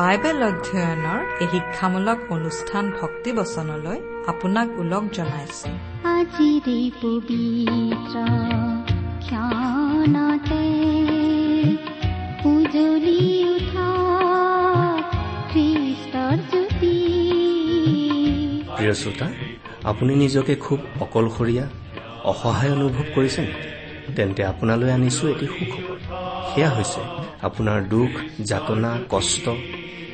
Bible অধ্যয়নৰ এই শিক্ষামূলক অনুষ্ঠান ভক্তিবচনলৈ আপোনাক ওলগ জনাইছো। উজলি উঠা খ্ৰীষ্টৰ জ্যোতি। প্ৰিয় শ্ৰোতা আপুনি নিজকে খুব অকলশৰীয়া অসহায় অনুভৱ কৰিছে নেকি? তেন্তে আপোনালৈ আনিছো এটি সুখবৰ। সেয়া হৈছে আপোনাৰ দুখ যাতনা কষ্ট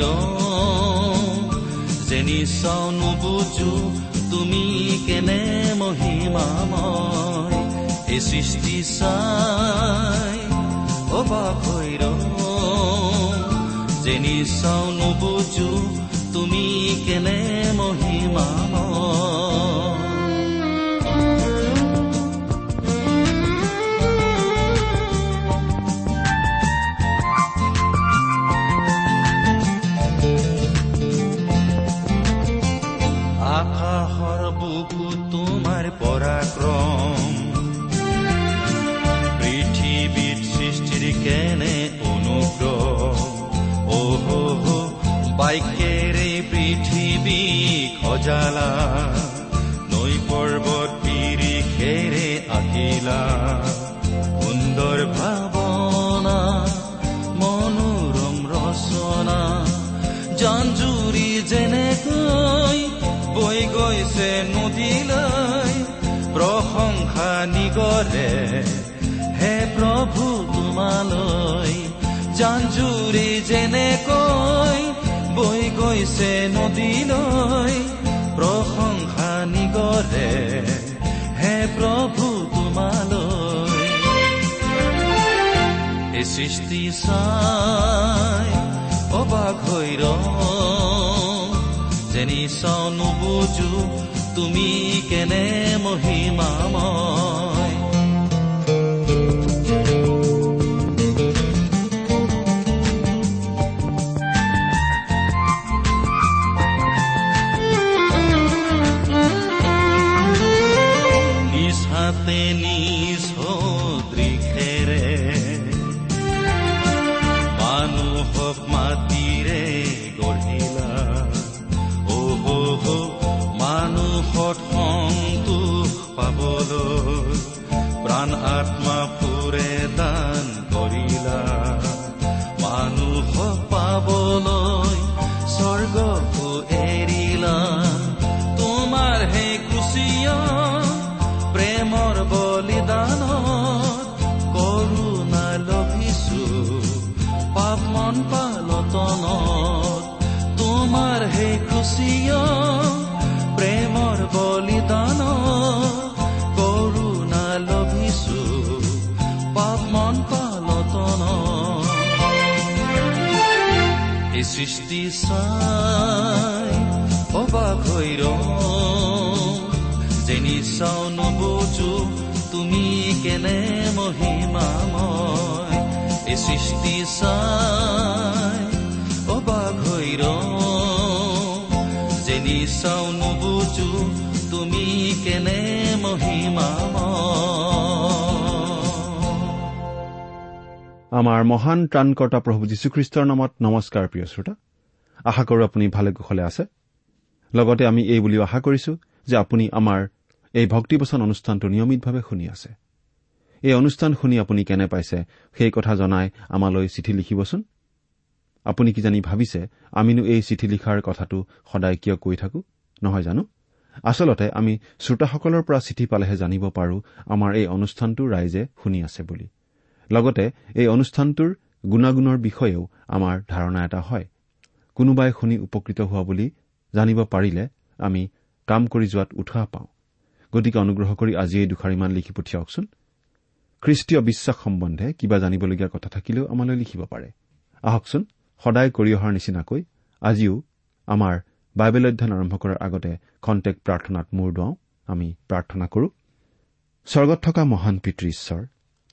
ৰওঁ যেনি চাওঁ নুবুজো তুমি কেনে মহিমাময় এই সৃষ্টি চাই। অবাক ৰওঁ যেনি চাওঁ নুবুজো তুমি কেনে মহিমাময় সৃষ্টি চাই অবাক হৈ যেনি চাওঁ নুবুজো তুমি কেনে মহিমাময় চাই অবাক হৈ ৰওঁ। যেনি চাওঁ নবুজো তুমি কেনে মহিমাময়। এই সৃষ্টি চাই অবাক হৈ ৰওঁ। যেনি চাওঁ নবুজো তুমি কেনে মহিমাময়। আমাৰ মহান ত্ৰাণকৰ্তা প্ৰভু যীশুখ্ৰীষ্টৰ নামত নমস্কাৰ প্ৰিয় শ্ৰোতা। আশা কৰো আপুনি ভালে কুশলে আছে। লগতে আমি এই বুলিও আশা কৰিছো যে আপুনি আমাৰ এই ভক্তিবচন অনুষ্ঠানটো নিয়মিতভাৱে শুনি আছে। এই অনুষ্ঠান শুনি আপুনি কেনে পাইছে সেই কথা জনাই আমালৈ চিঠি লিখিবচোন। আপুনি কি জানি ভাবিছে আমিনো এই চিঠি লিখাৰ কথাটো সদায় কিয় কৈ থাকো? নহয় জানো? আচলতে আমি শ্ৰোতাসকলৰ পৰা চিঠি পালেহে জানিব পাৰো আমাৰ এই অনুষ্ঠানটো ৰাইজে শুনি আছে বুলি। লগতে এই অনুষ্ঠানটোৰ গুণাগুণৰ বিষয়েও আমাৰ ধাৰণা এটা হয়। কোনোবাই শুনি উপকৃত হোৱা বুলি জানিব পাৰিলে আমি কাম কৰি যোৱাত উৎসাহ পাওঁ। গতিকে অনুগ্ৰহ কৰি আজি এই দুখাৰিমান লিখি পঠিয়াওকচোন। খ্ৰীষ্টীয় বিশ্বাস সম্বন্ধে কিবা জানিবলগীয়া কথা থাকিলেও আমালৈ লিখিব পাৰে। আহকচোন সদায় কৰি অহাৰ নিচিনাকৈ আজিও আমাৰ বাইবেল অধ্যয়ন আৰম্ভ কৰাৰ আগতে খন্তেক প্ৰাৰ্থনাত মূৰ দুৱাওঁ। আমি প্ৰাৰ্থনা কৰো স্বৰ্গত থকা মহান পিতৃ ঈশ্বৰ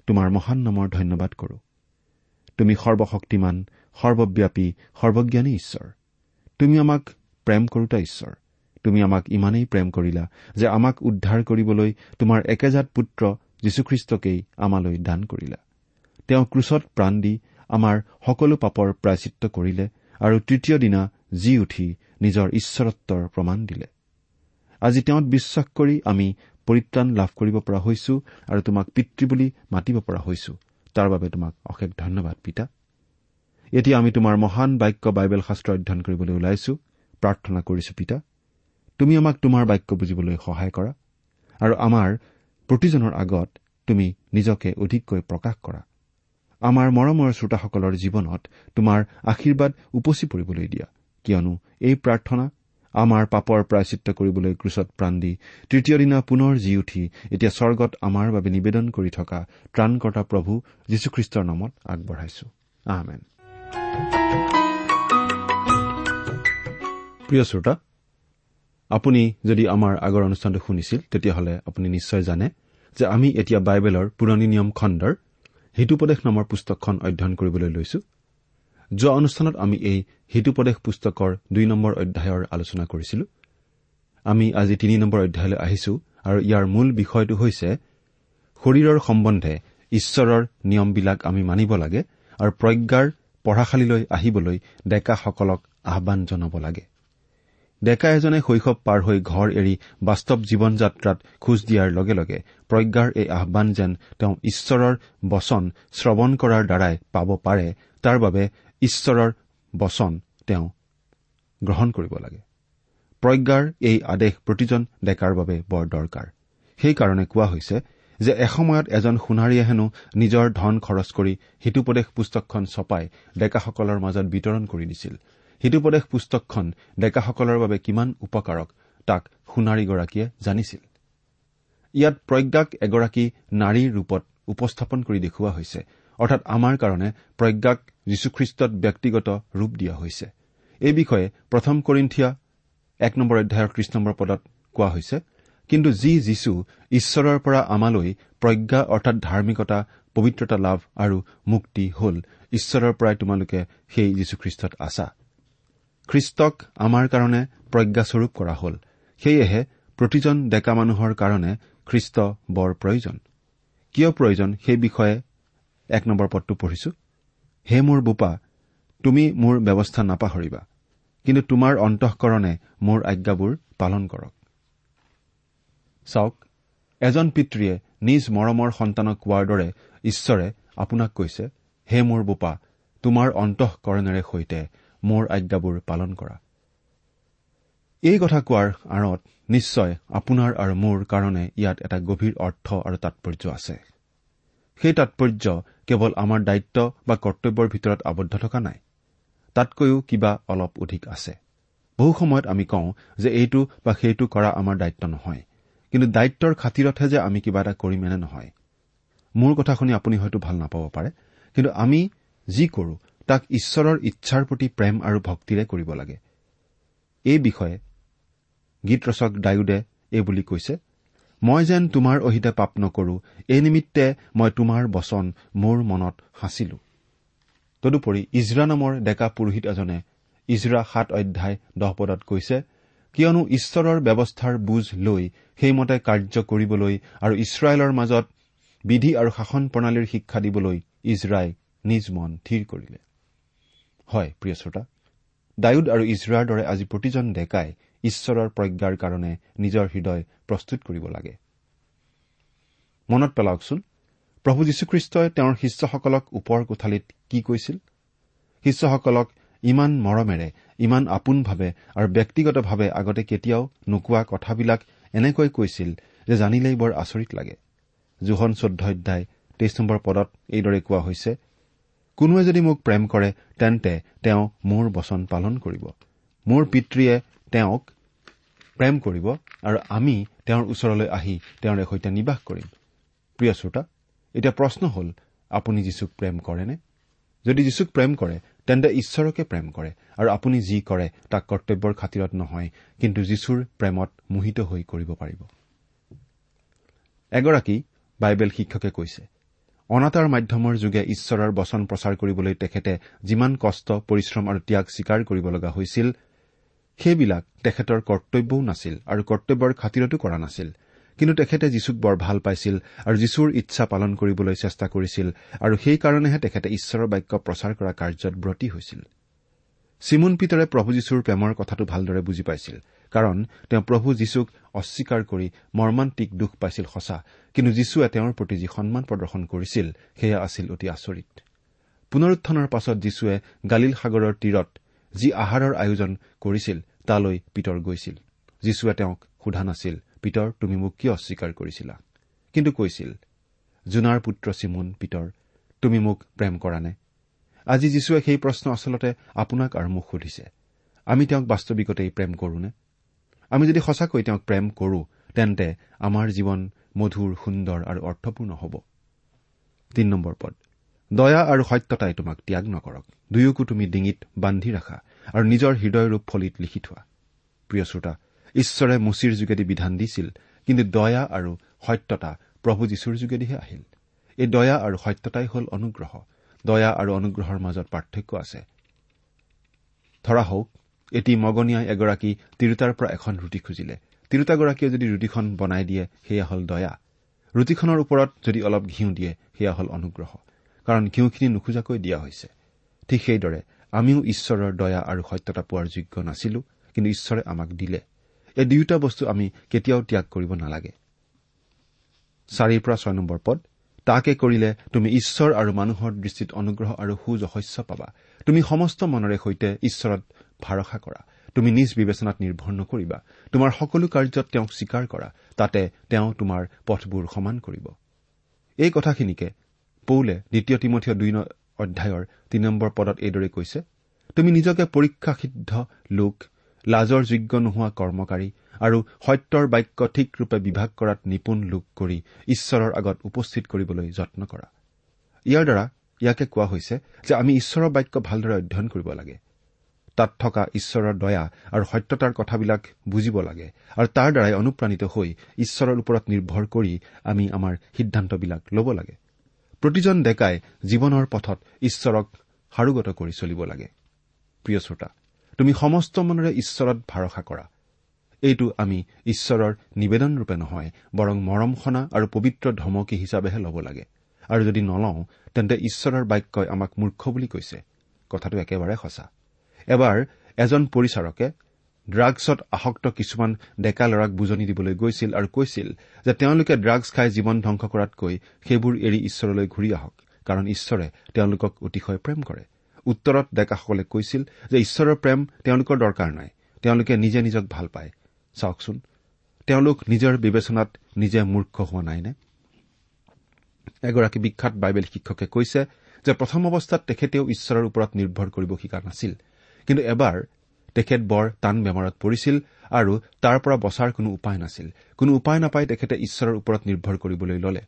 তোমাৰ মহান নামৰ ধন্যবাদ কৰো। তুমি সৰ্বশক্তিমান সৰ্বব্যাপী সৰ্বজ্ঞানী ঈশ্বৰ। তুমি আমাক প্ৰেম কৰোতা ঈশ্বৰ। তুমি আমাক ইমানেই প্ৰেম কৰিলা যে আমাক উদ্ধাৰ কৰিবলৈ তোমাৰ একেজাত পুত্ৰ যীশুখ্ৰীষ্টকেই আমালৈ দান কৰিলা। তেওঁ ক্ৰুচত প্ৰাণ দি আমাৰ সকলো পাপৰ প্ৰায়চিত্ৰ কৰিলে আৰু তৃতীয় দিনা জি উঠি নিজৰ ঈশ্বৰত্বৰ প্ৰমাণ দিলে। আজি তেওঁত বিশ্বাস কৰি আমি পৰিত্ৰাণ লাভ কৰিব পৰা হৈছো আৰু তোমাক পিতৃ বুলি মাতিব পৰা হৈছো। তাৰ বাবে তোমাক অশেষ ধন্যবাদ পিতা। এতিয়া আমি তোমাৰ মহান বাক্য বাইবেল শাস্ত্ৰ অধ্যয়ন কৰিবলৈ ওলাইছো। প্ৰাৰ্থনা কৰিছো পিতা। তুমি আমাক তোমাৰ বাক্য বুজিবলৈ সহায় কৰা আৰু আমাৰ প্ৰতিজনৰ আগত তুমি নিজকে অধিককৈ প্ৰকাশ কৰা। আমাৰ মৰমৰ শ্ৰোতাসকলৰ জীৱনত তোমাৰ আশীৰ্বাদ উপচি পৰিবলৈ দিয়া কিয়নো এই প্ৰাৰ্থনা আমাৰ পাপৰ প্ৰায়চিত্ৰ কৰিবলৈ ক্ৰুচত প্ৰাণ দি তৃতীয় দিনা পুনৰ জি উঠি এতিয়া স্বৰ্গত আমাৰ বাবে নিবেদন কৰি থকা ত্ৰাণকৰ্তা প্ৰভু যীশুখ্ৰীষ্টৰ নামত আগবঢ়াইছো। আহমেন প্ৰিয় শ্ৰোতা আপুনি যদি আমাৰ আগৰ অনুষ্ঠানটো শুনিছিল তেতিয়াহ'লে আপুনি নিশ্চয় জানে যে আমি এতিয়া বাইবেলৰ পুৰণি নিয়ম খণ্ডৰ হিতুপদেশ নামৰ পুস্তকখন অধ্যয়ন কৰিবলৈ লৈছো। যোৱা অনুষ্ঠানত আমি এই হিতুপদেশ পুস্তকৰ দুই নম্বৰ অধ্যায়ৰ আলোচনা কৰিছিলো। আমি আজি তিনি নম্বৰ অধ্যায়লৈ আহিছো আৰু ইয়াৰ মূল বিষয়টো হৈছে শৰীৰৰ সম্বন্ধে ঈশ্বৰৰ নিয়মবিলাক আমি মানিব লাগে আৰু প্ৰজ্ঞাৰ পঢ়াশালীলৈ আহিবলৈ ডেকাসকলক আহান জনাব লাগে। ডেকা এজনে শৈশৱ পাৰ হৈ ঘৰ এৰি বাস্তৱ জীৱন যাত্ৰাত খোজ দিয়াৰ লগে লগে প্ৰজ্ঞাৰ এই আহান যেন তেওঁ ঈশ্বৰৰ বচন শ্ৰৱণ কৰাৰ দ্বাৰাই পাব পাৰে তাৰ বাবে ঈশ্বৰৰ বচন তেওঁ গ্ৰহণ কৰিব লাগে। প্ৰজ্ঞাৰ এই আদেশ প্ৰতিজন ডেকাৰ বাবে বৰ দৰকাৰ। সেইকাৰণে কোৱা হৈছে যে এসময়ত এজন সোণাৰীয়ে হেনো নিজৰ ধন খৰচ কৰি হিতুপদেশ পুস্তকখন ছপাই ডেকাসকলৰ মাজত বিতৰণ কৰি দিছিল। হিতুপদেশ পুস্তকখন ডেকাসকলৰ বাবে কিমান উপকাৰক তাক সোণাৰীগৰাকীয়ে জানিছিল। ইয়াত প্ৰজ্ঞাক এগৰাকী নাৰীৰ ৰূপত উপস্থাপন কৰি দেখুওৱা হৈছে অৰ্থাৎ আমাৰ কাৰণে প্ৰজ্ঞাক যীশুখ্ৰীষ্টত ব্যক্তিগত ৰূপ দিয়া হৈছে। এই বিষয়ে প্ৰথম কৰিন্ঠিয়া এক নম্বৰ অধ্যায়ৰ ত্ৰিশ নম্বৰ পদত কোৱা হৈছে কিন্তু যি যীশু ঈশ্বৰৰ পৰা আমালৈ প্ৰজ্ঞা অৰ্থাৎ ধাৰ্মিকতা পবিত্ৰতা লাভ আৰু মুক্তি হল ঈশ্বৰৰ পৰাই তোমালোকে সেই যীশুখ্ৰীষ্টত আছা। খ্ৰীষ্টক আমাৰ কাৰণে প্ৰজ্ঞাস্বৰূপ কৰা হল। সেয়েহে প্ৰতিজন ডেকা মানুহৰ কাৰণে খ্ৰীষ্ট বৰ প্ৰয়োজন। কিয় প্ৰয়োজন সেই বিষয়ে এক নম্বৰ পদটো পঢ়িছো। হে মোৰ বোপা তুমি মোৰ ব্যৱস্থা নাপাহৰিবা কিন্তু তোমাৰ অন্তঃকৰণে মোৰ আজ্ঞাবোৰ পালন কৰক। চাওক এজন পিতৃয়ে নিজ মৰমৰ সন্তানক কোৱাৰ দৰে ঈশ্বৰে আপোনাক কৈছে হে মোৰ বোপা তোমাৰ অন্তঃকৰণেৰে সৈতে মোৰ আজ্ঞাবোৰ পালন কৰা। এই কথা কোৱাৰ আঁৰত নিশ্চয় আপোনাৰ আৰু মোৰ কাৰণে ইয়াত এটা গভীৰ অৰ্থ আৰু তাৎপৰ্য আছে। সেই তাৎপৰ্য কেৱল আমাৰ দায়িত্ব বা কৰ্তব্যৰ ভিতৰত আবদ্ধ থকা নাই তাতকৈও কিবা অলপ অধিক আছে। বহু সময়ত আমি কওঁ যে এইটো বা সেইটো কৰা আমাৰ দায়িত্ব নহয়। কিন্তু দায়িত্বৰ খাতিৰতহে যে আমি কিবা এটা কৰিম এনে নহয়। মোৰ কথা শুনি আপুনি হয়তো ভাল নাপাব পাৰে কিন্তু আমি যি কৰো তাক ঈশ্বৰৰ ইচ্ছাৰ প্ৰতি প্ৰেম আৰু ভক্তিৰে কৰিব লাগে। এই বিষয়ে গীত ৰচক ডায়ুদে এই বুলি কৈছে মই যেন তোমাৰ অহিতে পাপ নকৰো এই নিমিত্তে মই তোমাৰ বচন মোৰ মনত সাঁচিলো। তদুপৰি ইজৰা নামৰ ডেকা পুৰোহিত এজনে ইজৰা সাত অধ্যায় দহ পদত কৈছে কিয়নো ঈশ্বৰৰ ব্যৱস্থাৰ বুজ লৈ সেইমতে কাৰ্য কৰিবলৈ আৰু ইছৰাইলৰ মাজত বিধি আৰু শাসন প্ৰণালীৰ শিক্ষা দিবলৈ ইজৰাই নিজ মন থিৰ কৰিলে। হয় প্ৰিয় শ্ৰোতা ডায়ুদ আৰু ইজৰাৰ দৰে আজি প্ৰতিজন ডেকাই ঈশ্বৰৰ প্ৰজ্ঞাৰ কাৰণে নিজৰ হৃদয় প্ৰস্তুত কৰিব লাগে। মনত পেলাওকচোন প্ৰভু যীশুখ্ৰীষ্টই তেওঁৰ শিষ্যসকলক ওপৰ কোঠালিত কি কৈছিল? শিষ্যসকলক ইমান মৰমেৰে ইমান আপোনভাৱে আৰু ব্যক্তিগতভাৱে আগতে কেতিয়াও নোকোৱা কথাবিলাক এনেকৈ কৈছিল যে জানিলেই বৰ আচৰিত লাগে। জোহন চৈধ্য অধ্যায় তেইছ নম্বৰ পদত এইদৰে কোৱা হৈছে কোনোৱে যদি মোক প্ৰেম কৰে তেন্তে তেওঁ মোৰ বচন পালন কৰিব। মোৰ পিতৃয়ে তেওঁক প্ৰেম কৰিব আৰু আমি তেওঁৰ ওচৰলৈ আহি তেওঁৰে সৈতে নিবাস কৰিম। প্ৰিয় শ্ৰোতা এতিয়া প্ৰশ্ন হ'ল আপুনি যীশুক প্ৰেম কৰেনে? যদি যীশুক প্ৰেম কৰে তেন্তে ঈশ্বৰকে প্ৰেম কৰে আৰু আপুনি যি কৰে তাক কৰ্তব্যৰ খাতিৰত নহয় কিন্তু যীশুৰ প্ৰেমত মোহিত হৈ কৰিব পাৰিব। এগৰাকী বাইবেল শিক্ষকে কৈছে অনাতাঁৰ মাধ্যমৰ যোগে ঈশ্বৰৰ বচন প্ৰচাৰ কৰিবলৈ তেখেতে যিমান কষ্ট পৰিশ্ৰম আৰু ত্যাগ স্বীকাৰ কৰিব লগা হৈছিল সেইবিলাক তেখেতৰ কৰ্তব্যও নাছিল আৰু কৰ্তব্যৰ খাতিৰতো কৰা নাছিল। কিন্তু তেখেতে যীশুক বৰ ভাল পাইছিল আৰু যীশুৰ ইচ্ছা পালন কৰিবলৈ চেষ্টা কৰিছিল আৰু সেইকাৰণেহে তেখেতে ঈশ্বৰৰ বাক্য প্ৰচাৰ কৰা কাৰ্যত ব্ৰতী হৈছিল। চিমুন পিতৰে প্ৰভু যীশুৰ প্ৰেমৰ কথাটো ভালদৰে বুজি পাইছিল কাৰণ তেওঁ প্ৰভু যীশুক অস্বীকাৰ কৰি মৰ্মান্তিক দুখ পাইছিল সঁচা কিন্তু যীশুৱে তেওঁৰ প্ৰতি যি সন্মান প্ৰদৰ্শন কৰিছিল সেয়া আছিল অতি আচৰিত। পুনৰুত্থানৰ পাছত যীশুৱে গালিল সাগৰৰ তীৰত যি আহাৰৰ আয়োজন কৰিছিল তালৈ পিতৰ গৈছিল। যীশুৱে তেওঁক সোধা নাছিল পিতৰ তুমি মোক কিয় অস্বীকাৰ কৰিছিলা? কিন্তু কৈছিল জোনাৰ পুত্ৰ চিমুন পিতৰ তুমি মোক প্ৰেম কৰা নে? আজি যীশুৱে সেই প্ৰশ্ন আচলতে আপোনাক আৰু মোক সুধিছে আমি তেওঁক বাস্তৱিকতেই প্ৰেম কৰোনে আমি যদি সঁচাকৈ তেওঁক প্ৰেম কৰো তেন্তে আমাৰ জীৱন মধুৰ সুন্দৰ আৰু অৰ্থপূৰ্ণ হ'ব। দয়া আৰু সত্যতাই তোমাক ত্যাগ নকৰক। দুয়োকো তুমি ডিঙিত বান্ধি ৰাখা আৰু নিজৰ হৃদয়ৰূপ ফলিত লিখি থোৱা। প্ৰিয় শ্ৰোতা ঈশ্বৰে মুচিৰ যোগেদি বিধান দিছিল কিন্তু দয়া আৰু সত্যতা প্ৰভু যীশুৰ যোগেদিহে আহিল। এই দয়া আৰু সত্যতাই হ'ল অনুগ্ৰহ। দয়া আৰু অনুগ্ৰহৰ মাজত পাৰ্থক্য আছে। ধৰা হওক এটি মগনীয়াই এগৰাকী তিৰোতাৰ পৰা এখন ৰুটি খুজিলে। তিৰোতাগৰাকীয়ে যদি ৰুটিখন বনাই দিয়ে সেয়া হ'ল দয়া। ৰুটিখনৰ ওপৰত যদি অলপ ঘিউ দিয়ে সেয়া হ'ল অনুগ্ৰহ। কাৰণ ঘিউখিনি নোখোজাকৈ দিয়া হৈছে। ঠিক সেইদৰে আমিও ঈশ্বৰৰ দয়া আৰু সত্যতা পোৱাৰ যোগ্য নাছিলো কিন্তু ঈশ্বৰে আমাক দিলে। এই দুয়োটা বস্তু আমি কেতিয়াও ত্যাগ কৰিব নালাগে। চাৰিৰ পৰা ছয় নম্বৰ পদ তাকে কৰিলে তুমি ঈশ্বৰ আৰু মানুহৰ দৃষ্টিত অনুগ্ৰহ আৰু সুযশস্য পাবা। তুমি সমস্ত মনেৰে সৈতে ঈশ্বৰত ভৰসা কৰা। তুমি নিজ বিবেচনাত নিৰ্ভৰ নকৰিবা। তোমাৰ সকলো কাৰ্যত তেওঁক স্বীকাৰ কৰা। তাতে তেওঁ তোমাৰ পথবোৰ সমান কৰিব। এই কথাখিনিকে পৌলে দ্বিতীয় তিমঠীয় দুই অধ্যায়ৰ তিনি নম্বৰ পদত এইদৰে কৈছে তুমি নিজকে পৰীক্ষাসিদ্ধ লোক লাজৰ যোগ্য নোহোৱা কৰ্মকাৰী আৰু সত্যৰ বাক্য ঠিকৰূপে বিভাগ কৰাত নিপুণ লোক কৰি ঈশ্বৰৰ আগত উপস্থিত কৰিবলৈ যত্ন কৰা। ইয়াৰ দ্বাৰা ইয়াকে কোৱা হৈছে যে আমি ঈশ্বৰৰ বাক্য ভালদৰে অধ্যয়ন কৰিব লাগে। তাত থকা ঈশ্বৰৰ দয়া আৰু সত্যতাৰ কথাবিলাক বুজিব লাগে আৰু তাৰ দ্বাৰাই অনুপ্ৰাণিত হৈ ঈশ্বৰৰ ওপৰত নিৰ্ভৰ কৰি আমি আমাৰ সিদ্ধান্তবিলাক ল'ব লাগে। প্ৰতিজন ডেকাই জীৱনৰ পথত ঈশ্বৰক সাৰোগত কৰি চলিব লাগে। প্ৰিয় শ্ৰোতা তুমি সমস্ত মনেৰে ঈশ্বৰত ভৰসা কৰা। এইটো আমি ঈশ্বৰৰ নিবেদনৰূপে নহয় বৰং মৰম সনা আৰু পবিত্ৰ ধমকী হিচাপেহে ল'ব লাগে। আৰু যদি নলওঁ তেন্তে ঈশ্বৰৰ বাক্যই আমাক মূৰ্খ বুলি কৈছে। কথাটো একেবাৰে সঁচা। এবাৰ এজন পৰিচাৰকে ড্ৰাগছত আসক্ত কিছুমান ডেকা ল'ৰাক বুজনি দিবলৈ গৈছিল আৰু কৈছিল যে তেওঁলোকে ড্ৰাগছ খাই জীৱন ধ্বংস কৰাতকৈ সেইবোৰ এৰি ঈশ্বৰলৈ ঘূৰি আহক কাৰণ ঈশ্বৰে তেওঁলোকক অতিশয় প্ৰেম কৰে। উত্তৰত ডেকাসকলে কৈছিল যে ঈশ্বৰৰ প্ৰেম তেওঁলোকৰ দৰকাৰ নাই তেওঁলোকে নিজে নিজক ভাল পায়। চাওকচোন তেওঁলোক নিজৰ বিবেচনাত নিজে মূৰ্খ হোৱা নাইনে এগৰাকী বিখ্যাত বাইবেল শিক্ষকে কৈছে যে প্ৰথম অৱস্থাত তেখেতেও ঈশ্বৰৰ ওপৰত নিৰ্ভৰ কৰিব শিকা নাছিল। কিন্তু এবাৰ তেখেত বৰ টান বেমাৰত পৰিছিল আৰু তাৰ পৰা বচাৰ কোনো উপায় নাছিল। কোনো উপায় নাপাই তেখেতে ঈশ্বৰৰ ওপৰত নিৰ্ভৰ কৰিবলৈ ললে।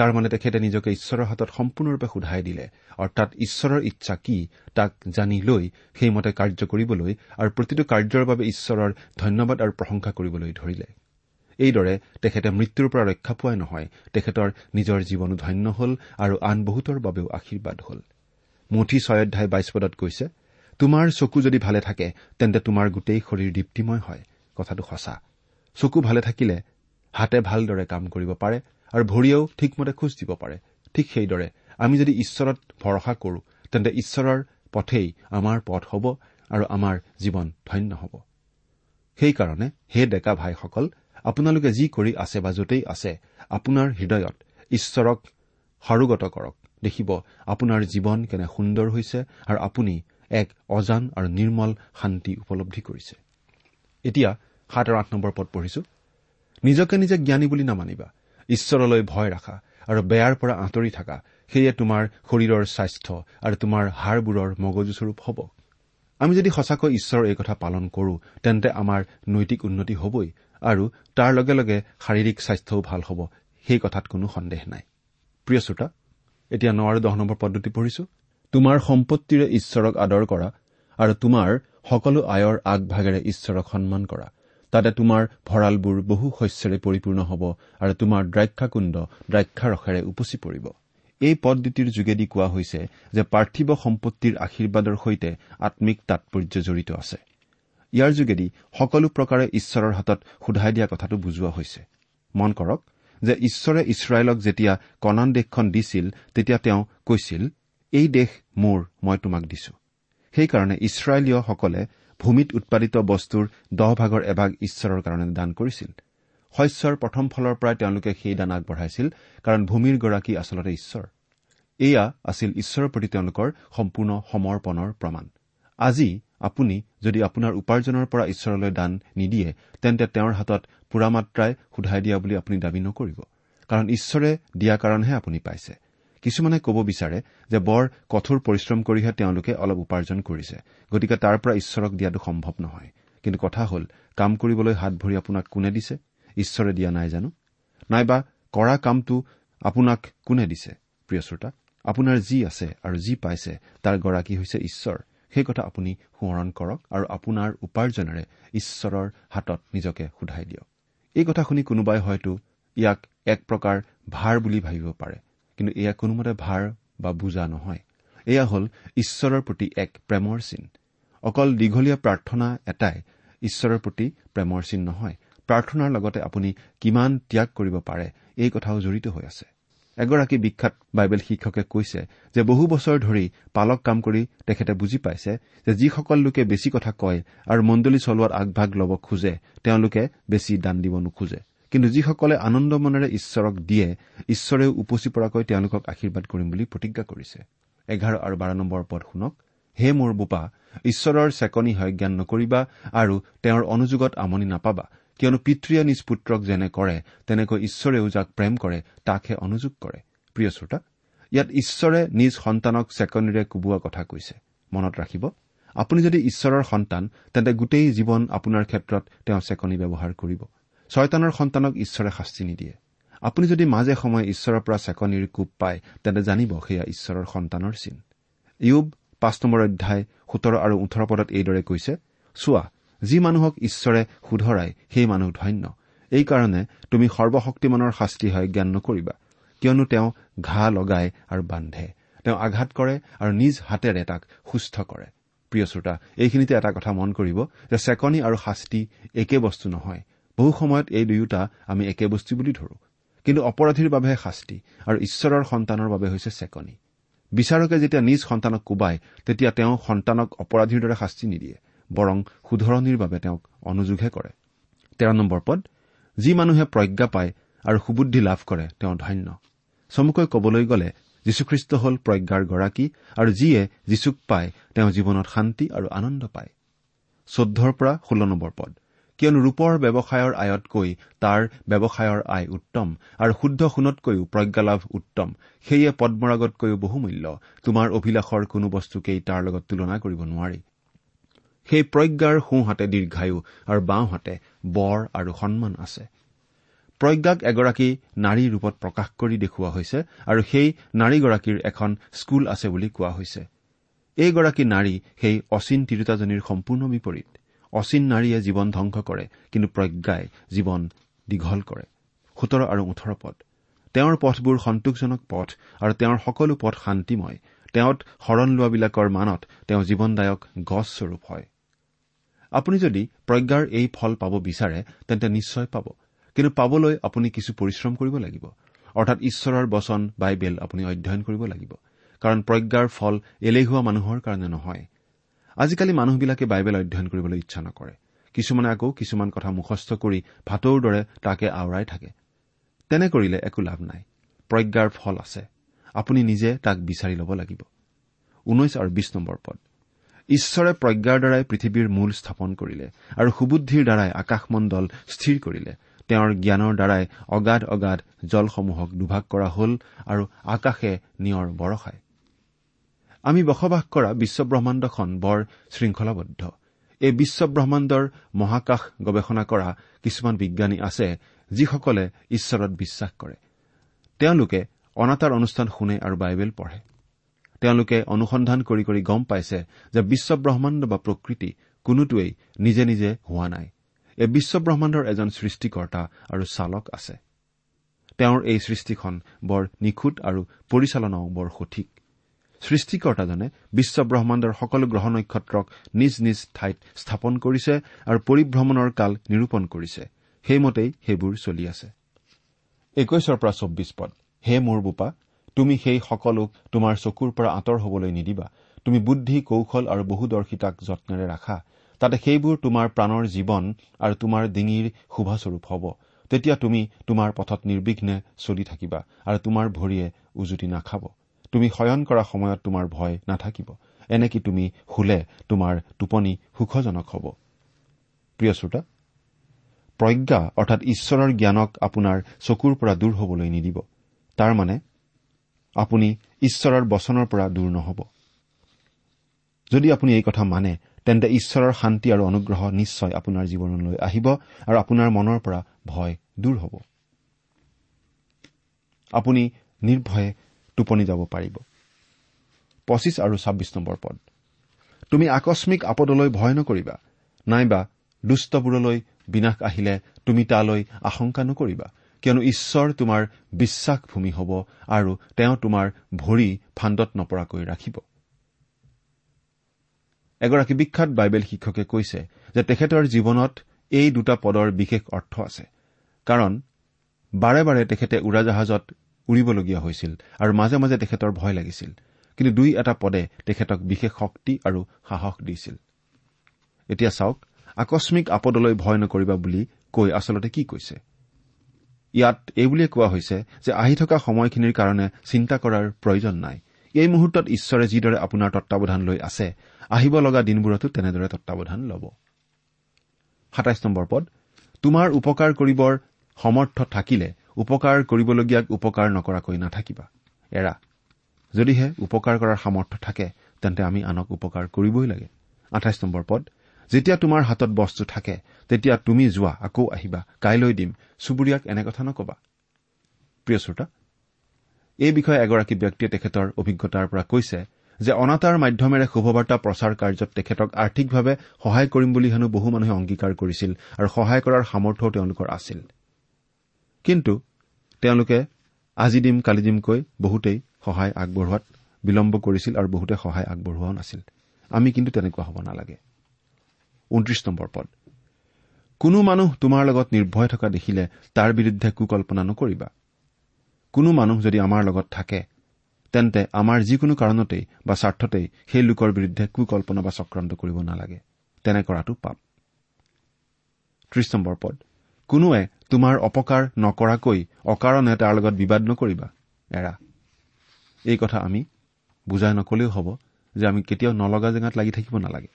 তাৰমানে তেখেতে নিজকে ঈশ্বৰৰ হাতত সম্পূৰ্ণৰূপে সোধাই দিলে। অৰ্থাৎ ঈশ্বৰৰ ইচ্ছা কি তাক জানি লৈ সেইমতে কাৰ্য কৰিবলৈ আৰু প্ৰতিটো কাৰ্যৰ বাবে ঈশ্বৰৰ ধন্যবাদ আৰু প্ৰশংসা কৰিবলৈ ধৰিলে। এইদৰে তেখেতে মৃত্যুৰ পৰা ৰক্ষা পোৱাই নহয় তেখেতৰ নিজৰ জীৱনো ধন্য হ'ল আৰু আন বহুতৰ বাবেও আশীৰ্বাদ হ'ল। মুঠি ছয় অধ্যায় বাইছ পদত কৈছে তোমাৰ চকু যদি ভালে থাকে তেন্তে তোমাৰ গোটেই শৰীৰ দীপ্তিময় হয়। কথাটো সঁচা। চকু ভালে থাকিলে হাতে ভালদৰে কাম কৰিব পাৰে আৰু ভৰিয়েও ঠিকমতে খোজ দিব পাৰে। ঠিক সেইদৰে আমি যদি ঈশ্বৰত ভৰসা কৰো তেন্তে ঈশ্বৰৰ পথেই আমাৰ পথ হ'ব আৰু আমাৰ জীৱন ধন্য হ'ব। সেইকাৰণে হে ডেকা ভাইসকল আপোনালোকে যি কৰি আছে বা য'তেই আছে আপোনাৰ হৃদয়ত ঈশ্বৰক সৰুগত কৰক। দেখিব আপোনাৰ জীৱন কেনে সুন্দৰ হৈছে আৰু আপুনি এক অজান আৰু নিৰ্মল শান্তি উপলব্ধি কৰিছে। এতিয়া সাত আৰু আঠ নম্বৰ পদ পঢ়িছো। নিজকে নিজে জ্ঞানী বুলি নামানিবা। ঈশ্বৰলৈ ভয় ৰাখা আৰু বেয়াৰ পৰা আঁতৰি থাকা সেয়ে তোমাৰ শৰীৰৰ স্বাস্থ্য আৰু তোমাৰ হাড়বোৰৰ মগজুস্বৰূপ হ'ব। আমি যদি সঁচাকৈ ঈশ্বৰৰ এই কথা পালন কৰো তেন্তে আমাৰ নৈতিক উন্নতি হ'বই আৰু তাৰ লগে লগে শাৰীৰিক স্বাস্থ্যও ভাল হ'ব সেই কথাত কোনো সন্দেহ নাই। প্ৰিয় শ্ৰোতা এতিয়া ন আৰু দহ নম্বৰ পদ্ধতি পঢ়িছো। তোমাৰ সম্পত্তিৰে ঈশ্বৰক আদৰ কৰা আৰু তোমাৰ সকলো আয়ৰ আগভাগেৰে ঈশ্বৰক সন্মান কৰা। তাতে তোমাৰ ভঁৰালবোৰ বহু শস্যৰে পৰিপূৰ্ণ হ'ব আৰু তোমাৰ দ্ৰাক্ষাকুণ্ড দ্ৰাক্ষাৰসেৰে উপচি পৰিব। এই পদ্ধতিৰ যোগেদি কোৱা হৈছে যে পাৰ্থিৱ সম্পত্তিৰ আশীৰ্বাদৰ সৈতে আম্মিক তাৎপৰ্য জড়িত আছে। ইয়াৰ যোগেদি সকলো প্ৰকাৰে ঈশ্বৰৰ হাতত সোধাই দিয়া কথাটো বুজোৱা হৈছে। মন কৰক যে ঈশ্বৰে ইছৰাইলক যেতিয়া কণান দেশখন দিছিল তেতিয়া তেওঁ কৈছিল এই দেশ মোৰ মই তোমাক দিছো। সেইকাৰণে ইছৰাইলীয়সকলে ভূমিত উৎপাদিত বস্তুৰ দহ ভাগৰ এভাগ ঈশ্বৰৰ কাৰণে দান কৰিছিল। শস্যৰ প্ৰথম ফলৰ পৰাই তেওঁলোকে সেই দান আগবঢ়াইছিল কাৰণ ভূমিৰ গৰাকী আচলতে ঈশ্বৰ। এয়া আছিল ঈশ্বৰৰ প্ৰতি তেওঁলোকৰ সম্পূৰ্ণ সমৰ্পণৰ প্ৰমাণ। আজি আপুনি যদি আপোনাৰ উপাৰ্জনৰ পৰা ঈশ্বৰলৈ দান নিদিয়ে তেন্তে তেওঁৰ হাতত পুৰা মাত্ৰাই সোধাই দিয়া বুলি আপুনি দাবী নকৰিব কাৰণ ঈশ্বৰে দিয়া কাৰণহে আপুনি পাইছে। কিছুমানে ক'ব বিচাৰে যে বৰ কঠোৰ পৰিশ্ৰম কৰিহে তেওঁলোকে অলপ উপাৰ্জন কৰিছে। গতিকে তাৰ পৰা ঈশ্বৰক দিয়াটো সম্ভৱ নহয়। কিন্তু কথা হ'ল কাম কৰিবলৈ হাত ভৰি আপোনাক কোনে দিছে? ঈশ্বৰে দিয়া নাই জানো? নাইবা কৰা কামটো আপোনাক কোনে দিছে? প্ৰিয় শ্ৰোতা আপোনাৰ যি আছে আৰু যি পাইছে তাৰ গৰাকী হৈছে ঈশ্বৰ। সেই কথা আপুনি সোঁৱৰণ কৰক আৰু আপোনাৰ উপাৰ্জনেৰে ঈশ্বৰৰ হাতত নিজকে সোধাই দিয়ক। এই কথা শুনি কোনোবাই হয়তো ইয়াক এক প্ৰকাৰ ভাৰ বুলি ভাবিব পাৰে। কিন্তু এয়া কোনোমতে ভাৰ বা বুজা নহয়। এয়া হ'ল ঈশ্বৰৰ প্ৰতি এক প্ৰেমৰ চিন। অকল দীঘলীয়া প্ৰাৰ্থনা এটাই ঈশ্বৰৰ প্ৰতি প্ৰেমৰ চিন নহয়। প্ৰাৰ্থনাৰ লগতে আপুনি কিমান ত্যাগ কৰিব পাৰে এই কথাও জড়িত হৈ আছে। এগৰাকী বিখ্যাত বাইবেল শিক্ষকে কৈছে যে বহু বছৰ ধৰি পালক কাম কৰি তেখেতে বুজি পাইছে যে যিসকল লোকে বেছি কথা কয় আৰু মণ্ডলী চলোৱাত আগভাগ ল'ব খোজে তেওঁলোকে বেছি দান দিব নোখোজে। কিন্তু যিসকলে আনন্দ মনেৰে ঈশ্বৰক দিয়ে ঈশ্বৰেও উপচি পৰাকৈ তেওঁলোকক আশীৰ্বাদ কৰিম বুলি প্ৰতিজ্ঞা কৰিছে। এঘাৰ আৰু বাৰ নম্বৰ পদ শুনক। হে মোৰ বোপা ঈশ্বৰৰ চেকনি হয় জ্ঞান নকৰিবা আৰু তেওঁৰ অনুযোগত আমনি নাপাবা। কিয়নো পিতৃয়ে নিজ পুত্ৰক যেনে কৰে তেনেকৈ ঈশ্বৰেও যাক প্ৰেম কৰে তাকহে অনুযোগ কৰে। প্ৰিয় শ্ৰোতা ইয়াত ঈশ্বৰে নিজ সন্তানক চেকনিৰে কোবোৱা কথা কৈছে। মনত ৰাখিব আপুনি যদি ঈশ্বৰৰ সন্তান তেন্তে গোটেই জীৱন আপোনাৰ ক্ষেত্ৰত তেওঁ চেকনি ব্যৱহাৰ কৰিব। ছয়তানৰ সন্তানক ঈশ্বৰে শাস্তি নিদিয়ে। আপুনি যদি মাজে সময়ে ঈশ্বৰৰ পৰা চেকনিৰ কোব পায় তেন্তে জানিব সেয়া ঈশ্বৰৰ সন্তানৰ চিন। ইউব পাঁচ নম্বৰ অধ্যায় সোতৰ আৰু ওঠৰ পদত এইদৰে কৈছে চোৱা যি মানুহক ঈশ্বৰে শুধৰাই সেই মানুহ ধন্য। এইকাৰণে তুমি সৰ্বশক্তিমানৰ শাস্তি হয় জ্ঞান নকৰিবা। কিয়নো তেওঁ ঘাঁ লগাই আৰু বান্ধে। তেওঁ আঘাত কৰে আৰু নিজ হাতেৰে তাক সুস্থ কৰে। প্ৰিয় শ্ৰোতা এইখিনিতে এটা কথা মন কৰিব যে চেকনি আৰু শাস্তি একে বস্তু নহয়। বহু সময়ত এই দুয়োটা আমি একে বস্তু বুলি ধৰো। কিন্তু অপৰাধীৰ বাবেহে শাস্তি আৰু ঈশ্বৰৰ সন্তানৰ বাবে হৈছে চেকনি। বিচাৰকে যেতিয়া নিজ সন্তানক কোবায় তেতিয়া তেওঁ সন্তানক অপৰাধীৰ দৰে শাস্তি নিদিয়ে বৰং শুধৰণিৰ বাবে তেওঁক অনুযোগহে কৰে। তেৰ নম্বৰ পদ যি মানুহে প্ৰজ্ঞা পায় আৰু সুবুদ্ধি লাভ কৰে তেওঁ ধন্য। চমুকৈ কবলৈ গ'লে যীশুখ্ৰীষ্ট হ'ল প্ৰজ্ঞাৰ গৰাকী আৰু যিয়ে যীশুক পায় তেওঁ জীৱনত শান্তি আৰু আনন্দ পায়। চৈধ্যৰ পৰা ষোল্ল নম্বৰ পদ কিয়নো ৰূপৰ ব্যৱসায়ৰ আয়তকৈ তাৰ ব্যৱসায়ৰ আয় উত্তম আৰু শুদ্ধ সোণতকৈও প্ৰজ্ঞালাভ উত্তম। সেয়ে পদ্মৰাগতকৈও বহুমূল্য। তোমাৰ অভিলাষৰ কোনো বস্তুকেই তাৰ লগত তুলনা কৰিব নোৱাৰি। সেই প্ৰজ্ঞাৰ সোঁহাতে দীৰ্ঘায়ু আৰু বাওঁহাতে বৰ আৰু সন্মান আছে। প্ৰজ্ঞাক এগৰাকী নাৰী ৰূপত প্ৰকাশ কৰি দেখুওৱা হৈছে আৰু সেই নাৰীগৰাকীৰ এখন স্কুল আছে বুলি কোৱা হৈছে। এইগৰাকী নাৰী সেই অচিন তিৰোতাজনীৰ সম্পূৰ্ণ বিপৰীত। অচিন নাৰীয়ে জীৱন ধ্বংস কৰে কিন্তু প্ৰজ্ঞাই জীৱন দীঘল কৰে। সোতৰ আৰু ওঠৰ পদ। তেওঁৰ পথবোৰ সন্তোষজনক পথ আৰু তেওঁৰ সকলো পথ শান্তিময়। তেওঁত শৰণ লোৱাবিলাকৰ মানত তেওঁ জীৱনদায়ক গছস্বৰূপ হয়। আপুনি যদি প্ৰজ্ঞাৰ এই ফল পাব বিচাৰে তেন্তে নিশ্চয় পাব। কিন্তু পাবলৈ আপুনি কিছু পৰিশ্ৰম কৰিব লাগিব। অৰ্থাৎ ঈশ্বৰৰ বচন বাইবেল আপুনি অধ্যয়ন কৰিব লাগিব। কাৰণ প্ৰজ্ঞাৰ ফল এলেহুৱা মানুহৰ কাৰণে নহয়। আজিকালি মানুহবিলাকে বাইবেল অধ্যয়ন কৰিবলৈ ইচ্ছা নকৰে। কিছুমানে আকৌ কিছুমান কথা মুখস্থ কৰি ভাটৌৰ দৰে তাকে আওৰাই থাকে। তেনে কৰিলে একো লাভ নাই। প্ৰজ্ঞাৰ ফল আছে। আপুনি নিজে তাক বিচাৰি ল'ব লাগিব। ঊনৈশ আৰু বিশ নম্বৰ পদ। ঈশ্বৰে প্ৰজ্ঞাৰ দ্বাৰাই পৃথিৱীৰ মূল স্থাপন কৰিলে আৰু সুবুদ্ধিৰ দ্বাৰাই আকাশমণ্ডল স্থিৰ কৰিলে। তেওঁৰ জ্ঞানৰ দ্বাৰাই অগাধ অগাধ জলসমূহক দুভাগ কৰা হল আৰু আকাশে নিয়ৰ বৰষায়। আমি বসবাস কৰা বিশ্বব্ৰহ্মাণ্ডখন বৰ শৃংখলাবদ্ধ। এই বিশ্বব্ৰহ্মাণ্ডৰ মহাকাশ গৱেষণা কৰা কিছুমান বিজ্ঞানী আছে যিসকলে ঈশ্বৰত বিশ্বাস কৰে। তেওঁলোকে অনাতাঁৰ অনুষ্ঠান শুনে আৰু বাইবেল পঢ়ে। তেওঁলোকে অনুসন্ধান কৰি কৰি গম পাইছে যে বিশ্বব্ৰহ্মাণ্ড বা প্ৰকৃতি কোনোটোৱেই নিজে নিজে হোৱা নাই। এই বিশ্বব্ৰহ্মাণ্ডৰ এজন সৃষ্টিকৰ্তা আৰু চালক আছে। তেওঁৰ এই সৃষ্টিখন বৰ নিখুঁত আৰু পৰিচালনাও বৰ সঠিক। সৃষ্টিকৰ্তাজনে বিশ্বব্ৰহ্মাণ্ডৰ সকলো গ্ৰহ নক্ষত্ৰক নিজ নিজ ঠাইত স্থাপন কৰিছে আৰু পৰিভ্ৰমণৰ কাল নিৰূপণ কৰিছে। সেইমতেই সেইবোৰ চলি আছে। একৈশৰ পৰা চৌব্বিছ পদ। হে মোৰ বোপা তুমি সেই সকলোক তোমাৰ চকুৰ পৰা আঁতৰ হবলৈ নিদিবা। তুমি বুদ্ধি কৌশল আৰু বহুদৰ্শিতাক যত্নেৰে ৰাখা। তাতে সেইবোৰ তোমাৰ প্ৰাণৰ জীৱন আৰু তোমাৰ ডিঙিৰ শুভস্বৰূপ হ'ব। তেতিয়া তুমি তোমাৰ পথত নিৰ্বিঘ্নে চলি থাকিবা আৰু তোমাৰ ভৰিয়ে উজুতি নাখাব। তুমি শয়ন কৰা সময়ত তোমাৰ ভয় নাথাকিব। এনেকি তুমি শুলে তোমাৰ টোপনি সুখজনক হ'ব? প্ৰিয় শ্ৰোতা প্ৰজ্ঞা অৰ্থাৎ ঈশ্বৰৰ জ্ঞানক আপোনাৰ চকুৰ পৰা দূৰ হবলৈ নিদিব। তাৰ মানে আপুনি ঈশ্বৰৰ বচনৰ পৰা দূৰ নহ'ব। যদি আপুনি এই কথা মানে তেন্তে ঈশ্বৰৰ শান্তি আৰু অনুগ্ৰহ নিশ্চয় আপোনাৰ জীৱনলৈ আহিব আৰু আপোনাৰ মনৰ পৰা ভয় দূৰ হ'ব। আপুনি নিৰ্ভয়ে টোপনি যাব পাৰিব। পঁচিছ আৰু ছাব্বিছ নম্বৰ পদ। তুমি আকস্মিক আপদলৈ ভয় নকৰিবা নাইবা দুষ্টবোৰলৈ বিনাশ আহিলে তুমি তালৈ আশংকা নকৰিবা কিয়নো ঈশ্বৰ তোমাৰ বিশ্বাসভূমি হ'ব আৰু তেওঁ তোমাৰ ভৰি ফাণ্ডত নপৰাকৈ ৰাখিব। এগৰাকী বিখ্যাত বাইবেল শিক্ষকে কৈছে যে তেখেতৰ জীৱনত এই দুটা পদৰ বিশেষ অৰ্থ আছে। কাৰণ বাৰে বাৰে তেখেতে উৰাজাহাজত উৰিবলগীয়া হৈছিল আৰু মাজে মাজে তেখেতৰ ভয় লাগিছিল। কিন্তু দুই এটা পদে তেখেতক বিশেষ শক্তি আৰু সাহস দিছিল। এতিয়া চাওক আকস্মিক আপদলৈ ভয় নকৰিবা বুলি কৈ আচলতে কি কৈছে? ইয়াত এইবুলিয়ে কোৱা হৈছে যে আহি থকা সময়খিনিৰ কাৰণে চিন্তা কৰাৰ প্ৰয়োজন নাই। এই মুহূৰ্তত ঈশ্বৰে যিদৰে আপোনাৰ তত্বাৱধান লৈ আছে আহিব লগা দিনবোৰতো তেনেদৰে তত্বাৱধান ল'ব। তোমাৰ উপকাৰ কৰিবৰ সমৰ্থ থাকিলে উপকাৰ কৰিবলগীয়াক উপকাৰ নকৰাকৈ নাথাকিবা। এৰা। যদিহে উপকাৰ কৰাৰ সামৰ্থ্য থাকে তেন্তে আমি আনক উপকাৰ কৰিবই লাগে। আঠাইছ নম্বৰ পদ যেতিয়া তোমাৰ হাতত বস্তু থাকে তেতিয়া তুমি যোৱা আকৌ আহিবা কাইলৈ দিম চুবুৰীয়াক এনে কথা নকবা। প্ৰিয় শ্ৰোতা এই বিষয়ে এগৰাকী ব্যক্তিয়ে তেখেতৰ অভিজ্ঞতাৰ পৰা কৈছে যে অনাতাঁৰ মাধ্যমেৰে শুভবাৰ্তা প্ৰচাৰ কাৰ্যত তেখেতক আৰ্থিকভাৱে সহায় কৰিম বুলি হেনো বহু মানুহে অংগীকাৰ কৰিছিল আৰু সহায় কৰাৰ সামৰ্থ্যও তেওঁলোকৰ আছিল। কিন্তু তেওঁলোকে আজি দিম কালি দিমকৈ বহুতেই সহায় আগবঢ়োৱাত বিলম্ব কৰিছিল আৰু বহুতে সহায় আগবঢ়োৱাও নাছিল। আমি কিন্তু তেনেকুৱা হ'ব নালাগে। নম্বৰ কোনো মানুহ তোমাৰ লগত নিৰ্ভয় থকা দেখিলে তাৰ বিৰুদ্ধে কুকল্পনা নকৰিবা। কোনো মানুহ যদি আমাৰ লগত থাকে তেন্তে আমাৰ যিকোনো কাৰণতেই বা স্বাৰ্থতেই সেই লোকৰ বিৰুদ্ধে কুকল্পনা বা চক্ৰান্ত কৰিব নালাগে। তেনে কৰাটো পাপ। পদ। কোনোৱে তোমাৰ অপকাৰ নকৰাকৈ অকাৰণে তাৰ লগত বিবাদ নকৰিবা এৰা। এই কথা আমি বুজাই নকলেও হ'ব যে আমি কেতিয়াও নলগা জেগাত লাগি থাকিব নালাগে।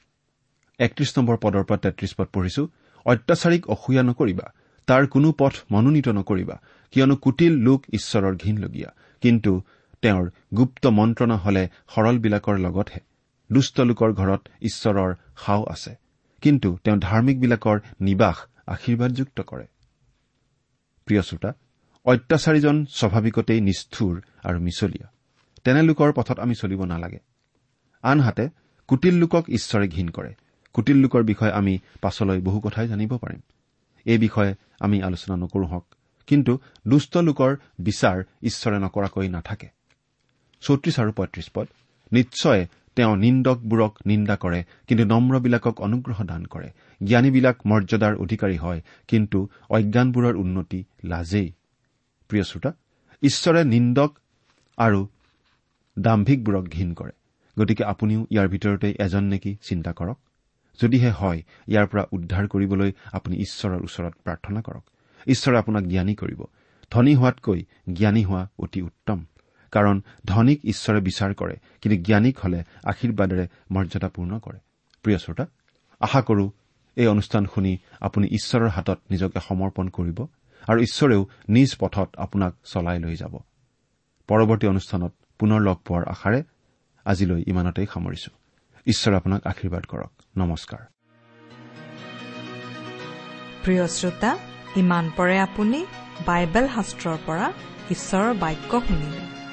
একত্ৰিশ নম্বৰ পদৰ পৰা তেত্ৰিশ পদ পঢ়িছো। অত্যাচাৰীক অসূয়া নকৰিবা তাৰ কোনো পথ মনোনীত নকৰিবা কিয়নো কুটিল লোক ঈশ্বৰৰ ঘীনলগীয়া কিন্তু তেওঁৰ গুপ্ত মন্ত্ৰণা হলে সৰলবিলাকৰ লগতহে। দুষ্ট লোকৰ ঘৰত ঈশ্বৰৰ সাও আছে কিন্তু তেওঁ ধাৰ্মিকবিলাকৰ নিবাস আশীৰ্বাদযুক্ত কৰে। প্ৰিয় শ্ৰোতা অত্যাচাৰীজন স্বাভাৱিকতেই নিষ্ঠুৰ আৰু মিছলীয়া। তেনে লোকৰ পথত আমি চলিব নালাগে। আনহাতে কুটিল লোকক ঈশ্বৰে ঘীন কৰে। কুটিল লোকৰ বিষয়ে আমি পাছলৈ বহু কথাই জানিব পাৰিম। এই বিষয়ে আমি আলোচনা নকৰো হওক কিন্তু দুষ্ট লোকৰ বিচাৰ ঈশ্বৰে নকৰাকৈ নাথাকে। চৌত্ৰিশ আৰু পঁয়ত্ৰিশ পদ। নিশ্চয় তেওঁ নিন্দকবোৰক নিন্দা কৰে কিন্তু নম্ৰবিলাকক অনুগ্ৰহ দান কৰে। জ্ঞানীবিলাক মৰ্যাদাৰ অধিকাৰী হয় কিন্তু অজ্ঞানবোৰৰ উন্নতি লাজেই। প্ৰিয় শ্ৰোতা ঈশ্বৰে নিন্দক আৰু দাম্ভিকবোৰক ঘীন কৰে। গতিকে আপুনিও ইয়াৰ ভিতৰতে এজন নেকি চিন্তা কৰক। যদিহে হয় ইয়াৰ পৰা উদ্ধাৰ কৰিবলৈ আপুনি ঈশ্বৰৰ ওচৰত প্ৰাৰ্থনা কৰক। ঈশ্বৰে আপোনাক জ্ঞানী কৰিব। ধনী হোৱাতকৈ জ্ঞানী হোৱা অতি উত্তম। কাৰণ ধনীক ঈশ্বৰে বিচাৰ কৰে কিন্তু জ্ঞানীক হলে আশীৰ্বাদেৰে মৰ্যাদাপূৰ্ণ কৰে। প্ৰিয় শ্ৰোতা আশা কৰো এই অনুষ্ঠান শুনি আপুনি ঈশ্বৰৰ হাতত নিজকে সমৰ্পণ কৰিব আৰু ঈশ্বৰেও নিজ পথত আপোনাক চলাই লৈ যাব। পৰৱৰ্তী অনুষ্ঠানত পুনৰ লগ পোৱাৰ আশাৰে আজিলৈ ইমানতেই সামৰিছো। ঈশ্বৰে আপোনাক আশীৰ্বাদ কৰক। নমস্কাৰ। প্ৰিয় শ্ৰোতা ইমান পৰে আপুনি বাইবেল শাস্ত্ৰৰ পৰা ঈশ্বৰৰ বাক্য শুনিলে